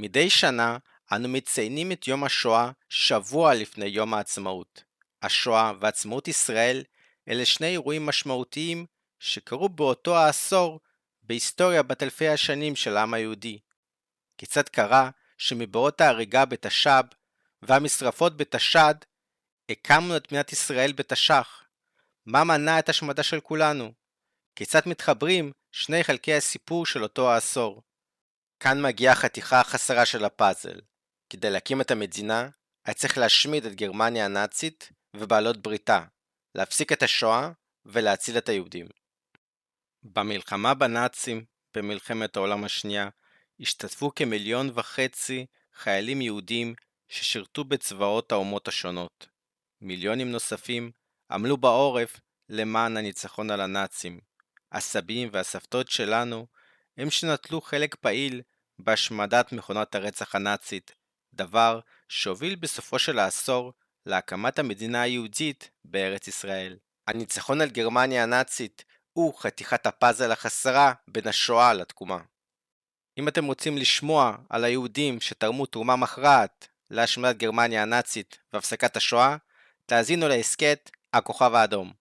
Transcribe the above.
מדי שנה אנו מציינים את יום השואה שבוע לפני יום העצמאות. השואה ועצמאות ישראל אלה שני אירועים משמעותיים שקרו באותו העשור בהיסטוריה בת אלפי השנים של העם היהודי. כיצד קרה שמבואות ההריגה בתש"ב והמשרפות בתש"ד הקמנו את מדינת ישראל בתש"ח? מה מנע את השמדה של כולנו? כיצד מתחברים שני חלקי הסיפור של אותו העשור? כאן מגיעה החתיכה החסרה של הפאזל. כדי להקים את המדינה, היה צריך להשמיד את גרמניה הנאצית ובעלות בריתה, להפסיק את השואה ולהציל את היהודים. במלחמה בנאצים, במלחמת העולם השנייה, השתתפו כמיליון וחצי חיילים יהודים ששירתו בצבאות האומות השונות. מיליונים נוספים עמלו בעורף למען הניצחון על הנאצים. הסבים והסבתות שלנו הם שנטלו חלק פעיל בהשמדת מכונת הרצח הנאצית, דבר שהוביל בסופו של העשור להקמת המדינה היהודית בארץ ישראל. הניצחון על גרמניה הנאצית הוא חתיכת הפאזל החסרה בין השואה לתקומה. אם אתם רוצים לשמוע על היהודים שתרמו תרומה מכרעת להשמדת גרמניה הנאצית והפסקת השואה, תאזינו להסכת הכוכב האדום.